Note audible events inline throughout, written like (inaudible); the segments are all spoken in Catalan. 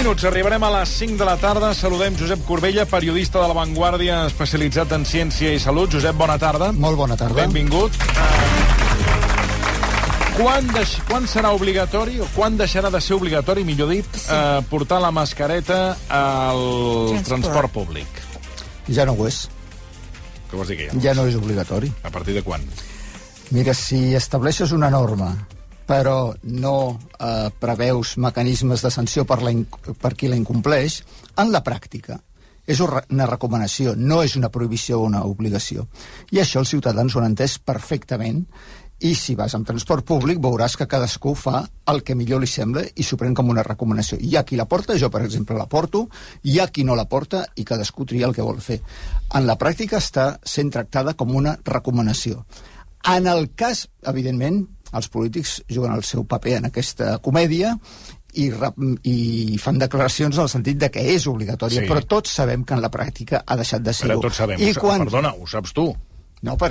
minuts, arribarem a les 5 de la tarda. Saludem Josep Corbella, periodista de La Vanguardia, especialitzat en ciència i salut. Josep, bona tarda. Molt bona tarda. Benvingut. Quan, deix, quan serà obligatori, o quan deixarà de ser obligatori, millor dit, sí. eh, portar la mascareta al transport. transport públic? Ja no ho és. Què vols dir que ja no? Ja no és obligatori. A partir de quan? Mira, si estableixes una norma però no eh, preveus mecanismes de sanció per, la per qui la incompleix, en la pràctica és una recomanació, no és una prohibició o una obligació. I això els ciutadans ho han entès perfectament i si vas amb transport públic veuràs que cadascú fa el que millor li sembla i s'ho pren com una recomanació. Hi ha qui la porta, jo per exemple la porto, hi ha qui no la porta i cadascú tria el que vol fer. En la pràctica està sent tractada com una recomanació. En el cas, evidentment, els polítics juguen el seu paper en aquesta comèdia i, i fan declaracions en el sentit de que és obligatòria, sí. però tots sabem que en la pràctica ha deixat de ser-ho. Però tots sabem, I quan... perdona, ho saps tu. No, per,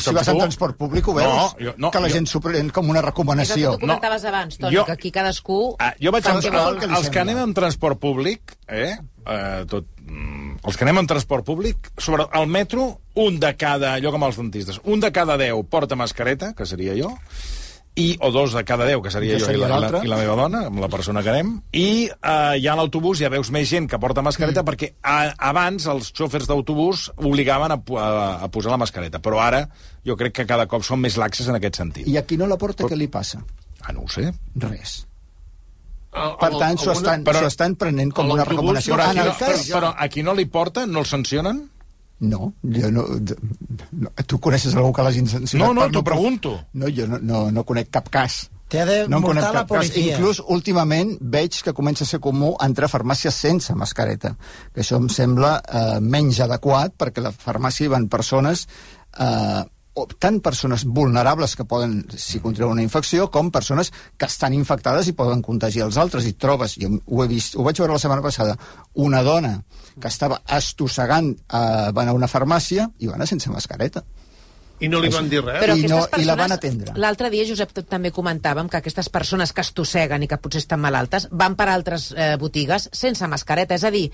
si vas en transport públic ho veus, no, jo, no, que la jo... gent s'ho pren com una recomanació. És el que tu comentaves no. abans, Toni, jo, que aquí cadascú... Ah, jo vaig amb, el, que els que anem en transport públic, eh, eh, tot, mm, els que anem en transport públic, sobre el metro, un de cada, allò com els dentistes, un de cada deu porta mascareta, que seria jo, i, o dos de cada deu, que seria que jo seria i, la, i, la, i la meva dona, amb la persona que anem, i eh, ja a l'autobús ja veus més gent que porta mascareta, mm. perquè a, abans els xòfers d'autobús obligaven a, a, a posar la mascareta, però ara jo crec que cada cop són més laxes en aquest sentit. I a qui no la porta, però... què li passa? Ah, no ho sé. Res. per tant, s'ho estan, però, estan prenent com una recomanació. Però, en el cas... però, però a qui no li porta, no el sancionen? No, jo no, no... Tu coneixes algú que l'hagi sancionat? No, no, t'ho no, pregunto. No, jo no, no, no conec cap cas. T'ha de no multar la policia. Cas. Inclús, últimament, veig que comença a ser comú entrar a farmàcies sense mascareta, que això em sembla eh, menys adequat, perquè la farmàcia hi van persones eh, tant persones vulnerables que poden, si contreuen una infecció, com persones que estan infectades i poden contagiar els altres. I trobes, jo ho he vist, ho vaig veure la setmana passada, una dona que estava estossegant, eh, va anar a una farmàcia i va anar sense mascareta. I no li van dir res? Però I, no, persones, I la van atendre. L'altre dia, Josep, també comentàvem que aquestes persones que estosseguen i que potser estan malaltes van per altres eh, botigues sense mascareta. És a dir,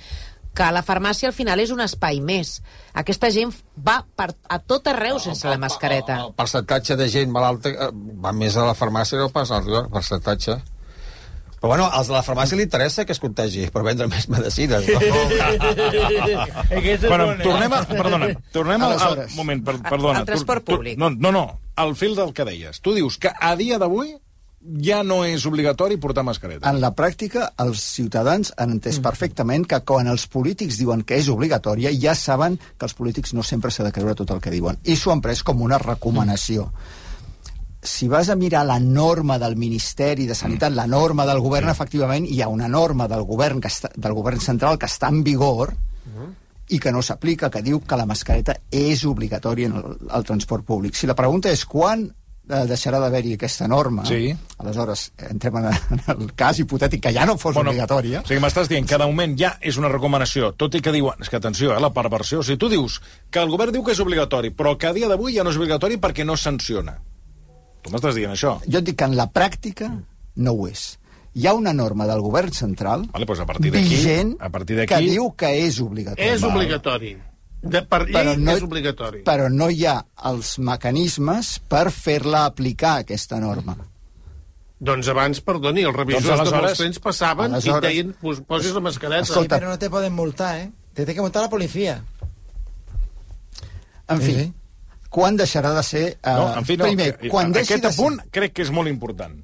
que la farmàcia al final és un espai més. Aquesta gent va per, a tot arreu sense la mascareta. El, el, el percentatge de gent malalta eh, va més a la farmàcia que pas al percentatge. Però bueno, als de la farmàcia li interessa que es contagi per vendre més medicines. (laughs) No? bueno, tornem a... Perdona, tornem al, al moment, per, perdona. Al transport públic. Tu, no, no, no, al fil del que deies. Tu dius que a dia d'avui ja no és obligatori portar mascareta. En la pràctica, els ciutadans han entès mm. perfectament que quan els polítics diuen que és obligatòria, ja saben que els polítics no sempre s'ha de creure tot el que diuen. I s'ho han pres com una recomanació. Mm. Si vas a mirar la norma del Ministeri de Sanitat, mm. la norma del govern, efectivament, hi ha una norma del govern, que està, del govern central que està en vigor, mm. i que no s'aplica, que diu que la mascareta és obligatòria en el, el transport públic. Si la pregunta és quan deixarà d'haver-hi aquesta norma, sí. aleshores entrem en, el cas hipotètic que ja no fos bueno, obligatòria. O sigui, m'estàs dient que de moment ja és una recomanació, tot i que diuen... És que atenció, eh, la perversió. O sigui, tu dius que el govern diu que és obligatori, però que a dia d'avui ja no és obligatori perquè no sanciona. Tu m'estàs dient això? Jo et dic que en la pràctica no ho és. Hi ha una norma del govern central vale, doncs a partir vigent a partir que diu que és obligatori. És obligatori. De, per llei però no, és obligatori. Però no hi ha els mecanismes per fer-la aplicar, aquesta norma. Doncs abans, perdoni, els revisors doncs de molts trens passaven aleshores... i deien pues, posis la mascareta. Escolta, sí, però no te poden multar, eh? Te té que multar la policia. En fi, sí. quan deixarà de ser... Uh, no, en fi, no, primer, que, quan aquest apunt ser... crec que és molt important.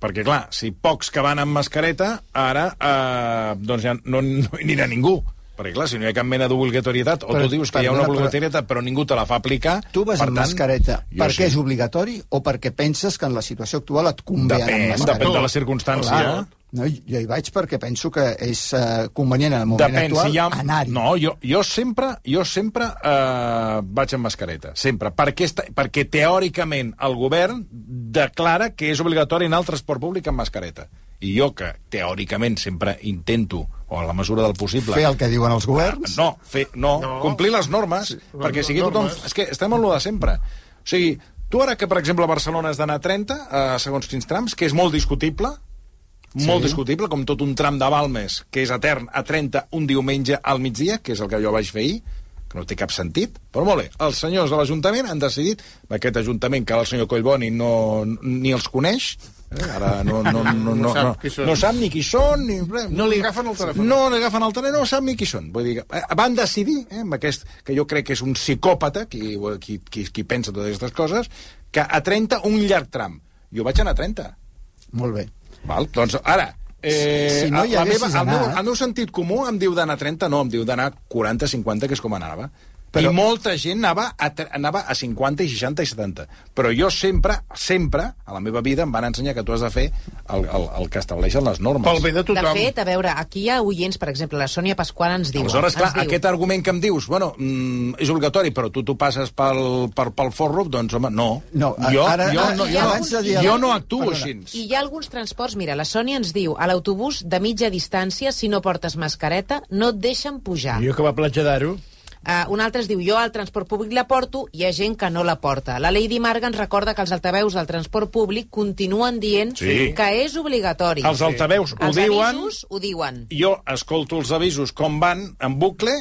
Perquè, clar, si pocs que van amb mascareta, ara eh, doncs ja no, no hi anirà ningú. Perquè, clar, si no hi ha cap mena d'obligatorietat, o tu dius que hi ha una obligatorietat però ningú te la fa aplicar... Tu vas amb tant, mascareta perquè sí. és obligatori o perquè penses que en la situació actual et convé anar amb mascareta? Depèn de la circumstància. Clar. No, jo hi vaig perquè penso que és uh, convenient en el moment Depèn, actual si ha... anar-hi. No, jo, jo sempre, jo sempre uh, vaig amb mascareta, sempre, perquè, esta, perquè teòricament el govern declara que és obligatori anar al transport públic amb mascareta. I jo, que teòricament sempre intento o a la mesura del possible... Fer el que diuen els governs? No, fer, no, no. complir les normes, sí, perquè sigui tothom... És que estem en lo de sempre. O sigui, tu ara que, per exemple, a Barcelona has d'anar a 30, eh, segons quins trams, que és molt discutible, molt sí. discutible, com tot un tram de Balmes, que és etern, a 30, un diumenge al migdia, que és el que jo vaig fer ahir, que no té cap sentit, però molt bé, els senyors de l'Ajuntament han decidit, aquest Ajuntament, que el senyor Collboni no, ni els coneix, eh? ara no, no, no, no, no, sap, no, no sap ni qui són, ni res. No li agafen el telèfon. No li agafen el telèfon, no sap ni qui són. Vull dir, eh, van decidir, eh, amb aquest, que jo crec que és un psicòpata, qui, qui, qui, qui pensa totes aquestes coses, que a 30 un llarg tram. Jo vaig anar a 30. Molt bé. Val? Doncs ara, Eh, si no hi la meva, el, meu, el meu sentit comú em diu d'anar 30, no, em diu d'anar 40-50, que és com anava. Però... I molta gent anava a, anava a 50 i 60 i 70. Però jo sempre, sempre, a la meva vida, em van ensenyar que tu has de fer el, el, el que estableixen les normes. Pel bé de tothom. De fet, a veure, aquí hi ha oients, per exemple, la Sònia Pasqual ens diu... Aleshores, clar, diu... aquest argument que em dius, bueno, mm, és obligatori, però tu t'ho passes pel, per, pel forro, doncs, home, no. No, jo, ara, jo, no, jo, alguns, jo, jo no actuo Perdona. així. I hi ha alguns transports, mira, la Sònia ens diu, a l'autobús de mitja distància, si no portes mascareta, no et deixen pujar. Jo que va platja d'Aro Uh, un altre es diu, jo al transport públic la porto, hi ha gent que no la porta. La Lady Marga ens recorda que els altaveus del transport públic continuen dient sí. que és obligatori. Els altaveus sí. ho els diuen. Els ho diuen. Jo escolto els avisos com van en bucle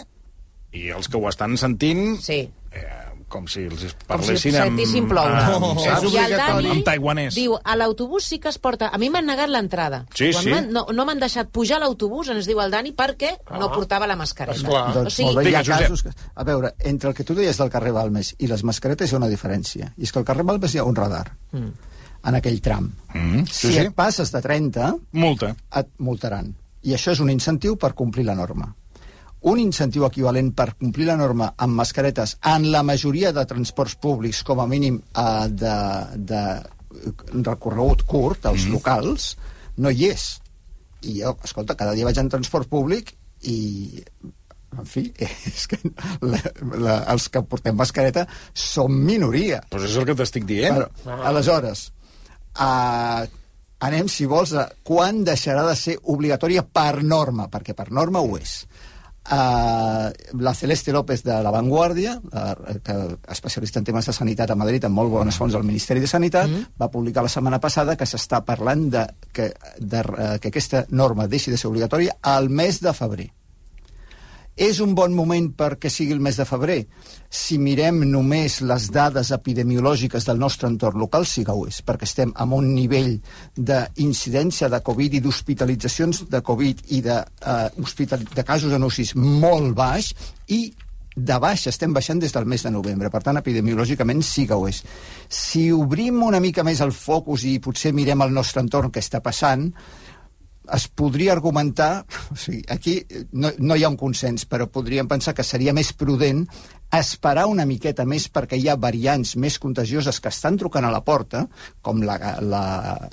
i els que ho estan sentint... Sí. Eh, com si els parlessin com si amb... ploure. Amb, no, és I el Dani amb taiwanès. diu, a l'autobús sí que es porta... A mi m'han negat l'entrada. Sí, Quan sí. No, no m'han deixat pujar a l'autobús, ens diu el Dani, perquè ah. no portava la mascareta. Esclar. Doncs, o sigui... molt bé, hi ha casos que... A veure, entre el que tu deies del carrer Balmes i les mascaretes hi ha una diferència. I és que al carrer Balmes hi ha un radar. Mm. En aquell tram. Mm, sí, si sí. et passes de 30... Multa. Et multaran. I això és un incentiu per complir la norma un incentiu equivalent per complir la norma amb mascaretes en la majoria de transports públics, com a mínim eh, de, de recorregut curt, als mm. locals, no hi és. I jo, escolta, cada dia vaig en transport públic i en fi, (laughs) és que la, la, els que portem mascareta som minoria. Doncs és el que t'estic dient. Però, ah. Aleshores, uh, anem, si vols, a quan deixarà de ser obligatòria per norma, perquè per norma ho és. Uh, la Celeste López de La Vanguardia, uh, que especialista en temes de sanitat a Madrid, amb molt bones fonts del Ministeri de Sanitat, mm -hmm. va publicar la setmana passada que s'està parlant de que, de, uh, que aquesta norma deixi de ser obligatòria al mes de febrer. És un bon moment perquè sigui el mes de febrer? Si mirem només les dades epidemiològiques del nostre entorn local, sí que ho és, perquè estem amb un nivell d'incidència de Covid i d'hospitalitzacions de Covid i de, uh, hospital, de casos en UCIs molt baix i de baix estem baixant des del mes de novembre. Per tant, epidemiològicament sí que ho és. Si obrim una mica més el focus i potser mirem el nostre entorn que està passant, es podria argumentar, o sigui, aquí no, no hi ha un consens, però podríem pensar que seria més prudent esperar una miqueta més perquè hi ha variants més contagioses que estan trucant a la porta, com la, la,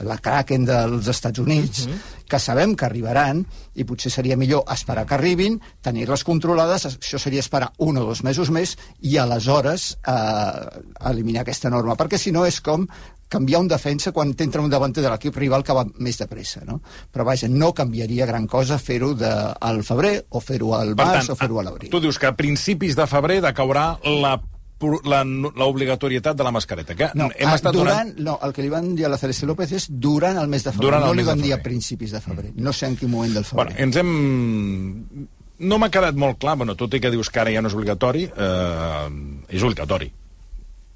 la Kraken dels Estats Units, mhm. -huh. que sabem que arribaran, i potser seria millor esperar que arribin, tenir-les controlades, això seria esperar un o dos mesos més, i aleshores eh, eliminar aquesta norma, perquè si no és com canviar un defensa quan t'entra un davanter de l'equip rival que va més de pressa, no? Però vaja, no canviaria gran cosa fer-ho al febrer o fer-ho al març o fer-ho a l'abril. Tu dius que a principis de febrer decaurà la l'obligatorietat de la mascareta. Que no, hem estat durant, donant... no, el que li van dir a la Celeste López és durant el mes de febrer. Durant no li van dir a principis de febrer. No sé en quin moment del febrer. Bueno, ens hem... No m'ha quedat molt clar, bueno, tot i que dius que ara ja no és obligatori, eh, és obligatori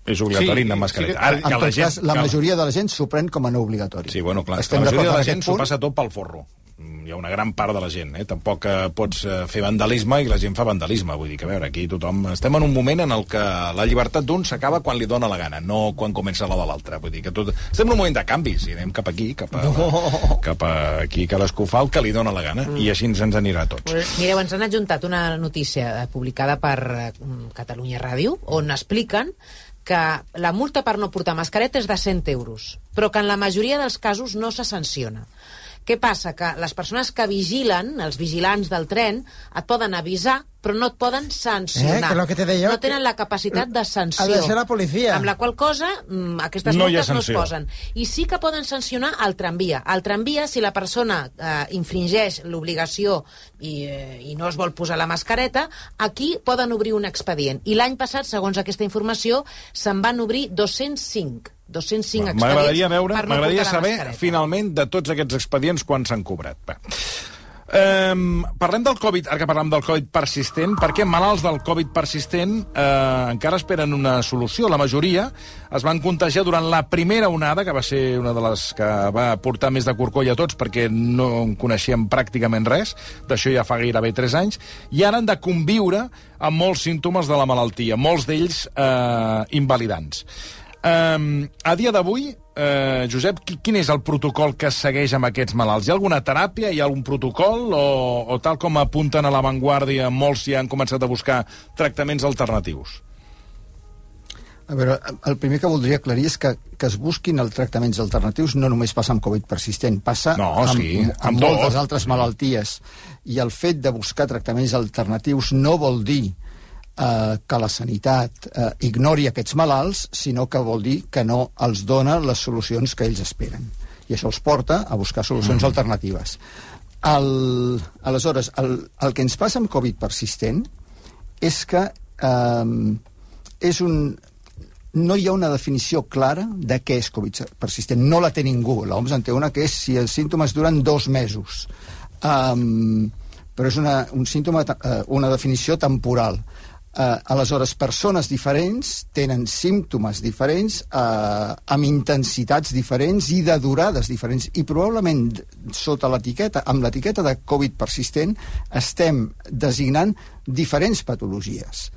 és obligatori sí, anar amb mascareta. Sí, Ara, que la, gent, cas, la majoria de la gent s'ho pren com a no obligatori. Sí, bueno, clar, Estem la majoria de la gent s'ho passa tot pel forro. Mm, hi ha una gran part de la gent, eh? Tampoc eh, pots eh, fer vandalisme i la gent fa vandalisme. Vull dir que, a veure, aquí tothom... Estem en un moment en el que la llibertat d'un s'acaba quan li dona la gana, no quan comença la de l'altre. Vull dir que tot... Estem en un moment de canvis i anem cap aquí, cap a, no. cap a aquí, cadascú fa el que li dona la gana mm. i així ens, ens anirà a tots. Mireu, ens han adjuntat una notícia publicada per Catalunya Ràdio on expliquen que la multa per no portar mascareta és de 100 euros, però que en la majoria dels casos no se sanciona. Què passa? Que les persones que vigilen, els vigilants del tren, et poden avisar, però no et poden sancionar. Eh, que lo que te deia, no tenen la capacitat de sanció. Ha de ser la policia. Amb la qual cosa, mm, aquestes no multes no es posen. I sí que poden sancionar el tramvia. El tramvia, si la persona eh, infringeix l'obligació i, eh, i no es vol posar la mascareta, aquí poden obrir un expedient. I l'any passat, segons aquesta informació, se'n van obrir 205 205 expedients M'agradaria veure, per no m'agradaria saber, mascareta. finalment, de tots aquests expedients, quan s'han cobrat. Va. Um, parlem del Covid, ara que parlem del Covid persistent, perquè malalts del Covid persistent eh, encara esperen una solució. La majoria es van contagiar durant la primera onada, que va ser una de les que va portar més de corcoll a tots, perquè no en coneixíem pràcticament res, d'això ja fa gairebé 3 anys, i ara han de conviure amb molts símptomes de la malaltia, molts d'ells eh, invalidants. Um, a dia d'avui, uh, Josep, qui, quin és el protocol que es segueix amb aquests malalts? Hi ha alguna teràpia, hi ha algun protocol, o, o tal com apunten a l'avantguàrdia, molts ja han començat a buscar tractaments alternatius? A veure, el primer que voldria aclarir és que, que es busquin els tractaments alternatius no només passa amb Covid persistent, passa No, amb, sí, amb, amb moltes tot. altres malalties. I el fet de buscar tractaments alternatius no vol dir eh, que la sanitat eh, ignori aquests malalts, sinó que vol dir que no els dona les solucions que ells esperen. I això els porta a buscar solucions mm. alternatives. El, aleshores, el, el que ens passa amb Covid persistent és que eh, és un, no hi ha una definició clara de què és Covid persistent. No la té ningú. L'OMS en té una que és si els símptomes duren dos mesos. Um, però és una, un símptoma, uh, una definició temporal. Uh, aleshores, persones diferents tenen símptomes diferents uh, amb intensitats diferents i de durades diferents. I probablement sota l'etiqueta amb l'etiqueta de Covid persistent estem designant diferents patologies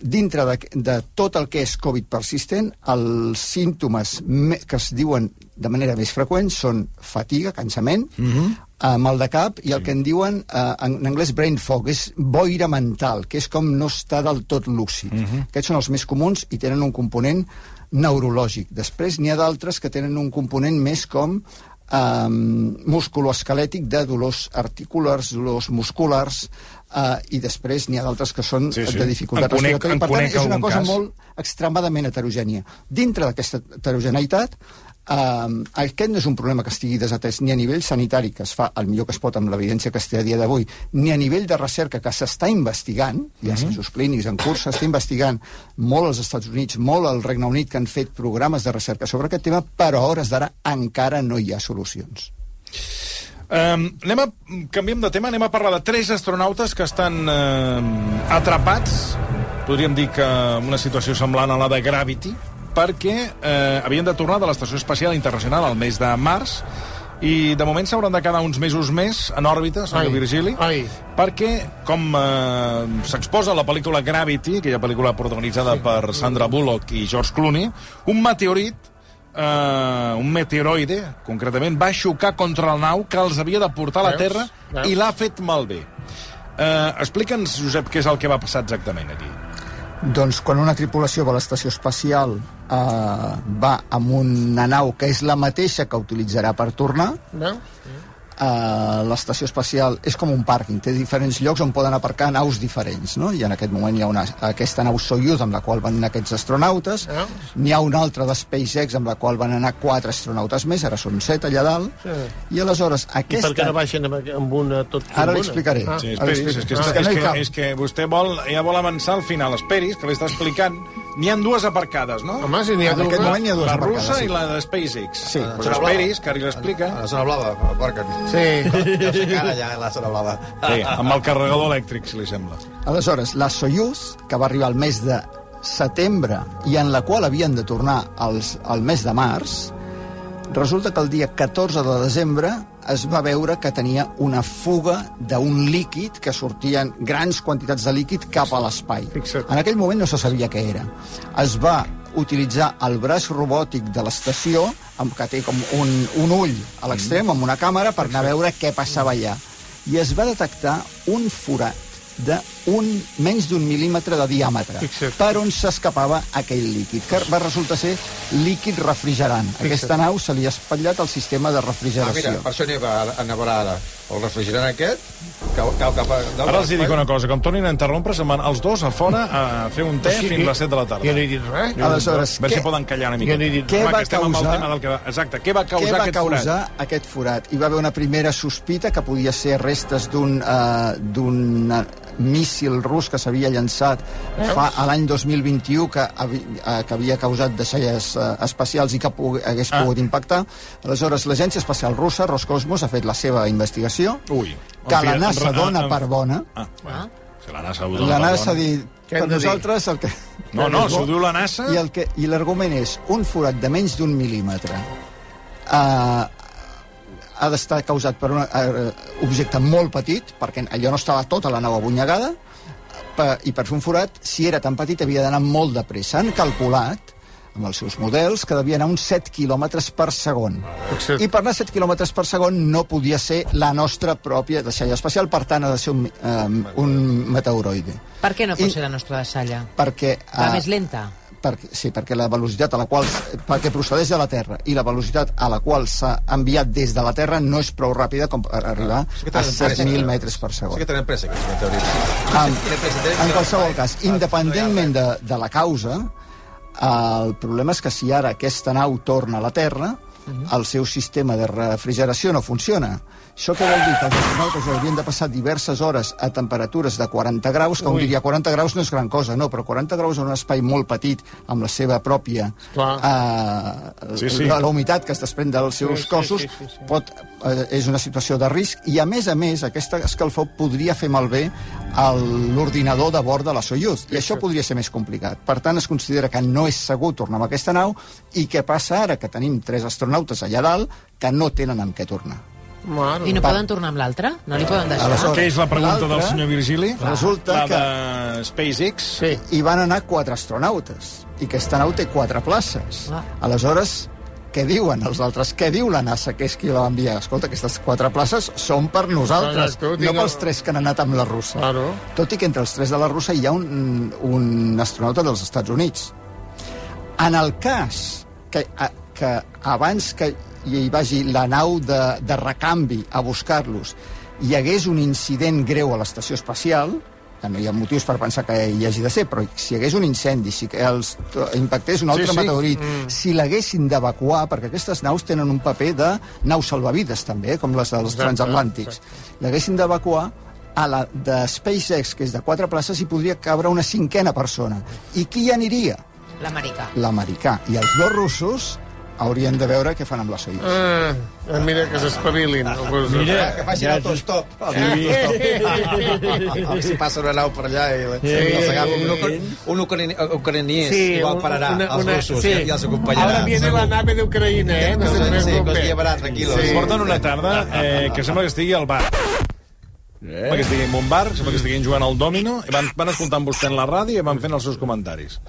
dintre de, de tot el que és Covid persistent, els símptomes me, que es diuen de manera més freqüent són fatiga, cansament, mm -hmm. uh, mal de cap, i el que en diuen uh, en, anglès brain fog, és boira mental, que és com no està del tot lúcid. Mm -hmm. Aquests són els més comuns i tenen un component neurològic. Després n'hi ha d'altres que tenen un component més com um, musculoesquelètic de dolors articulars, dolors musculars, uh, i després n'hi ha d'altres que són Sí, sí. de dificultat conec- respiratòria. Per tant, és una cosa cas. molt extremadament heterogènia. Dintre d'aquesta heterogeneïtat, eh, aquest no és un problema que estigui desatès ni a nivell sanitari, que es fa el millor que es pot amb l'evidència que es té a dia d'avui, ni a nivell de recerca que s'està investigant, hi ha assajos clínics en curs, s'està investigant molt als Estats Units, molt al Regne Unit, que han fet programes de recerca sobre aquest tema, però a hores d'ara encara no hi ha solucions. Um, anem a, canviem de tema, anem a parlar de tres astronautes que estan uh, atrapats, podríem dir que en una situació semblant a la de Gravity, perquè eh, havien de tornar de l'Estació Espacial Internacional al mes de març i de moment s'hauran de quedar uns mesos més en òrbita, senyor Ai, Virgili, ai. perquè, com eh, s'exposa a la pel·lícula Gravity, aquella pel·lícula protagonitzada sí. per Sandra Bullock i George Clooney, un meteorit eh, un meteoroide, concretament, va xocar contra la nau que els havia de portar a la Veus? Terra Veus? i l'ha fet malbé. Eh, Explica'ns, Josep, què és el que va passar exactament aquí. Doncs quan una tripulació a l'estació espacial eh, va amb una nau que és la mateixa que utilitzarà per tornar, Veus? Eh, l'estació espacial és com un pàrquing, té diferents llocs on poden aparcar naus diferents, no? I en aquest moment hi ha una, aquesta nau Soyuz amb la qual van anar aquests astronautes, Veus? n'hi ha una altra de SpaceX amb la qual van anar quatre astronautes més, ara són set allà dalt, Sí. i aleshores I aquesta... per què no baixen amb, amb una tot Ara amb una? l'explicaré. Ah. Sí, Ara esperis, és que, és, que no és, que, és que vostè vol, ja vol avançar al final. Esperis, que li està explicant. N'hi han dues aparcades, no? Home, si n'hi ha En aquest dues. moment hi ha dues la aparcades, russa sí. i la de SpaceX. Sí. Pues esperis, que ara li l'explica. A la zona blava, aparquen. Sí. (laughs) Jo sé que ara ja a la zona blava. Sí, amb el carregador elèctric, si li sembla. Aleshores, la Soyuz, que va arribar al mes de setembre i en la qual havien de tornar als, al mes de març, resulta que el dia 14 de desembre es va veure que tenia una fuga d'un líquid que sortien grans quantitats de líquid cap a l'espai. En aquell moment no se sabia què era. Es va utilitzar el braç robòtic de l'estació, amb que té com un, un ull a l'extrem, amb una càmera, per anar a veure què passava allà. I es va detectar un forat de un, menys d'un mil·límetre de diàmetre Fixa't. per on s'escapava aquell líquid, que va resultar ser líquid refrigerant. Aquesta nau se li ha espatllat el sistema de Ah, mira, refrigeració. per això anava a, a nevar ara. El refrigerant aquest cau, cau cap a... Ara els hi dic una cosa, com tornin a interrompre, se'n van els dos a fora a fer un te Sí, fins a les 7 de la tarda. Jo no he dit res. Aleshores, A veure si què- poden callar una mica. Jo no he dit Què va que causar- del que va... Exacte, què va causar Què va aquest causar forat? aquest forat? Hi va haver una primera sospita que podia ser restes d'un uh, d'un míssil rus que s'havia llançat fa a l'any 2021 que, eh, que havia causat deixalles eh, espacials i que hagués ah. pogut impactar. Aleshores, l'Agència Espacial Russa, Roscosmos, ha fet la seva investigació, Ui. que la NASA dona per bona. Ah. Ah. Si la NASA ho dona la NASA ha dit, per nosaltres el que... No, no, (laughs) s'ho diu la NASA... I, el que, i l'argument és un forat de menys d'un mil·límetre uh, ha d'estar causat per un uh, objecte molt petit, perquè allò no estava tota la nau abunyegada, per, i per fer un forat, si era tan petit, havia d'anar molt de pressa. Han calculat amb els seus models, que devia anar uns 7 km per segon. I per anar 7 km per segon no podia ser la nostra pròpia deixalla espacial, per tant ha de ser un, um, un meteoroide. Per què no pot I, ser la nostra deixalla? Perquè... Va uh, més lenta? Perquè, sí, perquè la velocitat a la qual perquè procedeix de la Terra i la velocitat a la qual s'ha enviat des de la Terra no és prou ràpida com per arribar a 7.000 metres per segon. Sí que tenen pressa. En, en qualsevol cas, independentment de, de la causa, el problema és que si ara aquesta nau torna a la Terra, -huh. el seu sistema de refrigeració no funciona. Això què vol dir? Que els astronautes haurien de passar diverses hores a temperatures de 40 graus, que un diria 40 graus no és gran cosa, no, però 40 graus en un espai molt petit, amb la seva pròpia... Eh, sí, sí. La, la humitat que es desprèn dels seus sí, cossos, sí, sí, sí, sí. Pot, eh, és una situació de risc, i a més a més, aquesta escalfor podria fer malbé l'ordinador de bord de la Soyuz, i això podria ser més complicat. Per tant, es considera que no és segur tornar amb aquesta nau, i què passa ara? Que tenim tres astronautes allà dalt que no tenen amb què tornar. Mare. I no poden tornar amb l'altre? No li poden deixar? Aleshores, Què és la pregunta del senyor Virgili? Resulta la que... de SpaceX. Sí. Hi van anar quatre astronautes, i aquesta nau té quatre places. Ah. Aleshores, què diuen els altres? Què diu la NASA, que és qui la va enviar? Escolta, aquestes quatre places són per nosaltres, no, no pels tres que han anat amb la russa. Claro. Tot i que entre els tres de la russa hi ha un, un astronauta dels Estats Units. En el cas que, que abans que i hi vagi la nau de, de recanvi a buscar-los, hi hagués un incident greu a l'estació espacial, que no hi ha motius per pensar que hi hagi de ser, però si hi hagués un incendi, si els impactés un altre sí, sí. meteorit, mm. si l'haguessin d'evacuar, perquè aquestes naus tenen un paper de naus salvavides també, com les dels exacte, transatlàntics, l'haguessin d'evacuar, a la de SpaceX, que és de quatre places, hi podria cabre una cinquena persona. I qui hi aniria? L'americà. L'americà. I els dos russos haurien de veure què fan amb la Soyuz. Ah, mira que s'espavilin. Mira, que facin ja, autostop. Sí. si passa una nau per allà i sí, els agafa un, un ucraniès sí, igual pararà una, una, els russos sí. i els acompanyarà. Ara viene la nave d'Ucraïna, eh? No se sí, que es llevarà, tranquil·los. Sí. Porten una tarda eh, que sembla que estigui al bar. Eh? Sembla que estigui en un bar, sembla que estiguin jugant al dòmino, i van, van escoltant vostè en la ràdio i van fent els seus comentaris.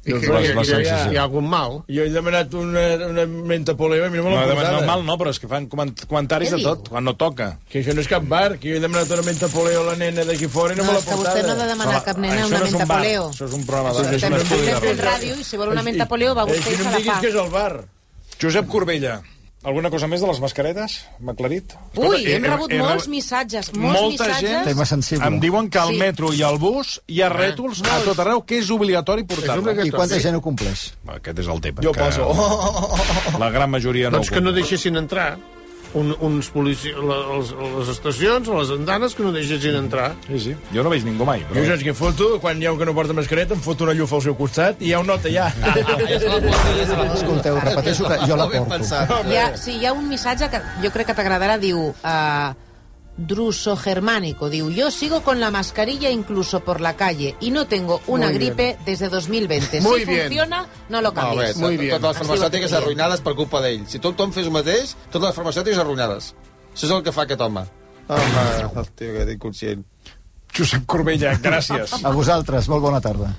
I que, hi, hi, hi, hi ha algun mal? Jo he demanat una, una menta poleo i no me l'han no, posada. No, mal no, però és que fan comentaris de tot, quan no toca. Que això no és cap bar, que jo he demanat una menta poleo a la nena d'aquí fora i no, no me l'ha portada. vostè no ha de demanar cap nena una menta poleo. Això és un programa de... Vostè no fent ràdio i si vol una menta poleo va vostè i se la fa. No em diguis que és el bar. Josep Corbella, alguna cosa més de les mascaretes? M'ha aclarit? Ui, hem rebut he, he, molts missatges. Molts molta missatges. gent em diuen que al sí. metro i al bus hi ha ah. rètols ah, a tot arreu que és obligatori portar-lo. I quanta gent ho compleix? Aquest és el tema. Jo poso. La gran majoria no doncs que no deixessin entrar un, uns polici... les, les estacions, les andanes, que no deixessin entrar. Sí, sí. Jo no veig ningú mai. Però... Jo saps què foto? Quan hi ha un que no porta mascareta, em foto una llufa al seu costat i ja ho nota ja. Ah, Escolteu, repeteixo que jo la porto. Hi ha, sí, hi ha un missatge que jo crec que t'agradarà, diu... Uh, druso germánico. Diu, yo sigo con la mascarilla incluso por la calle y no tengo una Muy gripe bien. desde 2020. Muy si bien. funciona, no lo canvies. Muy bien. Totes les farmacèutiques arruïnades per culpa d'ell. Si tothom fes el mateix, totes les farmacèutiques arruïnades. Això és el que fa aquest home. Home, el tio que inconscient. Josep Corbella, gràcies. A vosaltres, molt bona tarda.